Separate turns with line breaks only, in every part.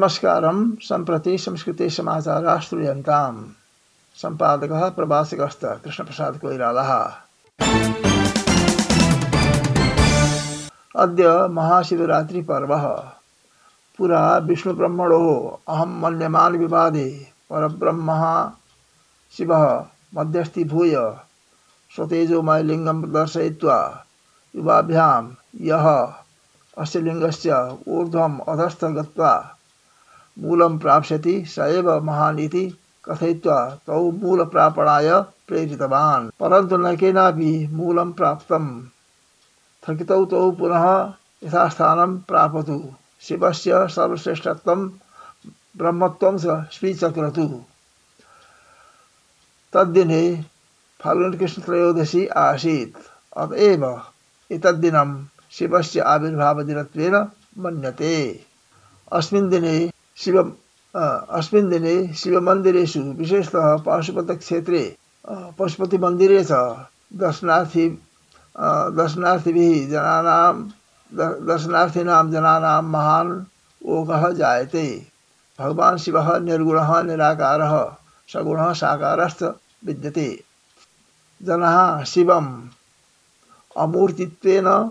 नमस्कारं। सम्प्रति संस्कृते श्रूयन्ताम्। सम्पादकः प्रवासिकस्त कृष्णप्रसादकोइरालः। अद्य महाशिवरात्रिपर्वः। पुरा विष्णुब्रह्मणोः अहं मन्यमान् विवादे परब्रह्मः। शिवः मध्यस्थीभूय स्वतेजोमयलिङ्गं प्रदर्शयित्वा युवाभ्यां यः अस्य लिङ्गस्य ऊर्ध्वम् अधस्थ गत्वा मूलं प्राप्स्यति, स एव महान् इति कथयित्वा तौ मूलप्रापणाय प्रेरितवान्। परन्तु न केनापि मूलं प्राप्तं थकितौ तौ पुनः यथास्थानं प्रापतु। शिवस्य सर्वश्रेष्ठत्वं, ब्रह्मत्वं स स्वीचक्रतु तद्दिने फाल्गुनकृष्णत्रयोदशी आसीत्। अत एव एतद्दिनं शिवस्य आविर्भावदिनत्वेन मन्यते। अस्मिन् दिने शिव अस्मिन् दिने शिवमन्दिरेषु विशेषतः पाशुपतक्षेत्रे पशुपतिमन्दिरे च दर्शनार्थी दर्शनार्थिभिः जनानां दर्शनार्थिनां जनानां महान् ओघः जायते। भगवान् शिवः निर्गुणः, निराकारः, सगुणः साकारश्च विद्यते। जनाः शिवम्, अमूर्तित्वेन,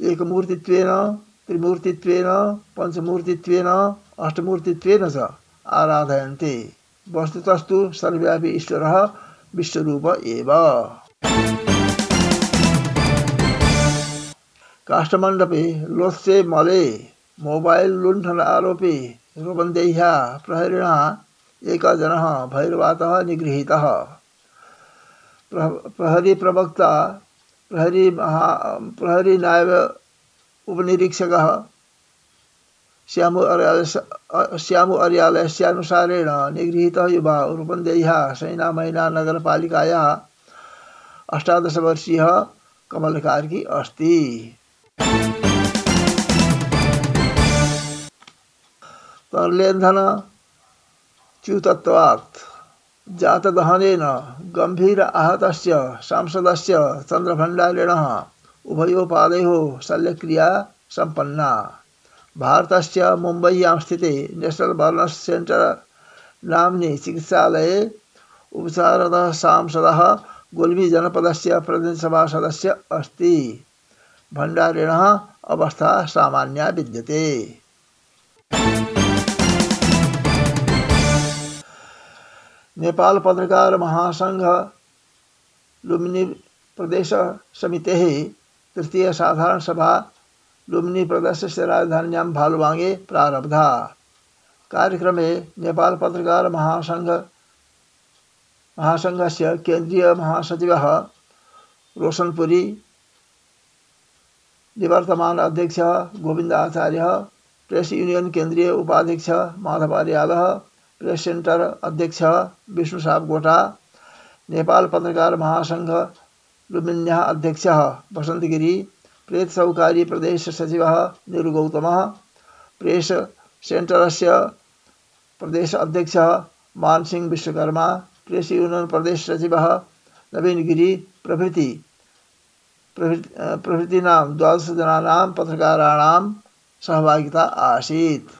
एकमूर्तित्वेन त्रिमूर्तित्वेन पञ्चमूर्तित्वेन अष्टमूर्तित्वेन च आराधयन्ते। वस्तुतस्तु सर्वव्यापी ईश्वरः विश्वरूप एव। काष्ठमण्डपे लोत्से मले मोबाइल लुण्ठन आरोपी रुबन्देह्या प्रहरिणः, एकः जनः भैरवातः निगृहीतः। प्रहरी प्रवक्ता, प्रहरी महा, प्रहरी नायब उपनिरीक्षकः श्यामु श्यामु अर्यालयस्यानुसारेण निगृहीतः युवा रूपन्देह्यः सैनामैना नगरपालिकायाः अष्टादशवर्षीयः कमलकार्की अस्ति। तरलेन्धन च्युतत्वात् जातदहनेन गम्भीर आहतस्य सांसदस्य चन्द्रभण्डारिणः उभयोपादयोः शल्यक्रिया सम्पन्ना। भारतस्य मुम्बय्यां स्थिते नेशनल् बर्नस् सेण्टर् नाम्नि चिकित्सालये उपचारतः सांसदः गुल्मीजनपदस्य प्रतिनिधिसभासदस्य अस्ति। भण्डारिणः अवस्था सामान्या विद्यते। नेपाल पत्रकार महासंघ लुम्बिनी प्रदेश समितेः तृतीय साधारण सभा लुम्बिनी प्रदेशस्य राजधान्यां भालुवाङ्गे प्रारब्धा। कार्यक्रमे नेपाल पत्रकार महासंघ महासङ्घस्य केन्द्रीयमहासचिवः रोशनपुरी, निवर्तमान अध्यक्षः गोविन्द आचार्यः प्रेस यूनियन केंद्रीय उपाध्यक्ष माधव अर्यालः प्रेस सेन्टर अध्यक्ष विष्णु सापकोटा नेपाल पत्रकार महासङ्घ लुम्बिन्यः अध्यक्षः वसन्तगिरी प्रेत सहकारी प्रदेश सचिवः निरुगौतमः प्रेस सेन्टरस्य प्रदेश अध्यक्षः मानसिंह विश्वकर्मा प्रेस युनियन प्रदेश सचिवः नवीनगिरी प्रभृति। प्रभृतीनां द्वादशजनानां पत्रकाराणां सहभागिता आसीत्।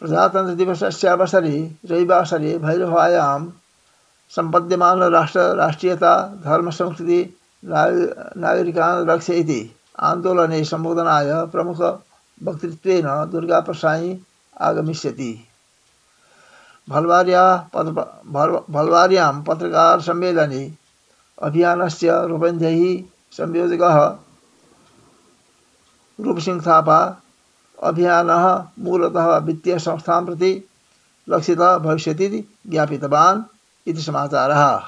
प्रजातन्त्रदिवसस्यावसरे रविवासरे भैरवायां सम्पद्यमान राष्ट्र, राष्ट्रीयता धर्म धर्मसंस्कृति नागरिकान् रक्ष इति आन्दोलने सम्बोधनाय प्रमुखवक्तृत्वेन दुर्गाप्रसाई आगमिष्यति। भलवार्या भलवार्यां पत्रकारसम्मेलने अभियानस्य रूपन्धैः संयोजकः रूपसिंह थापा अभियानः मूलतः वित्तीयसंस्थां प्रति लक्षितः भविष्यति इति ज्ञापितवान्। इति समाचारः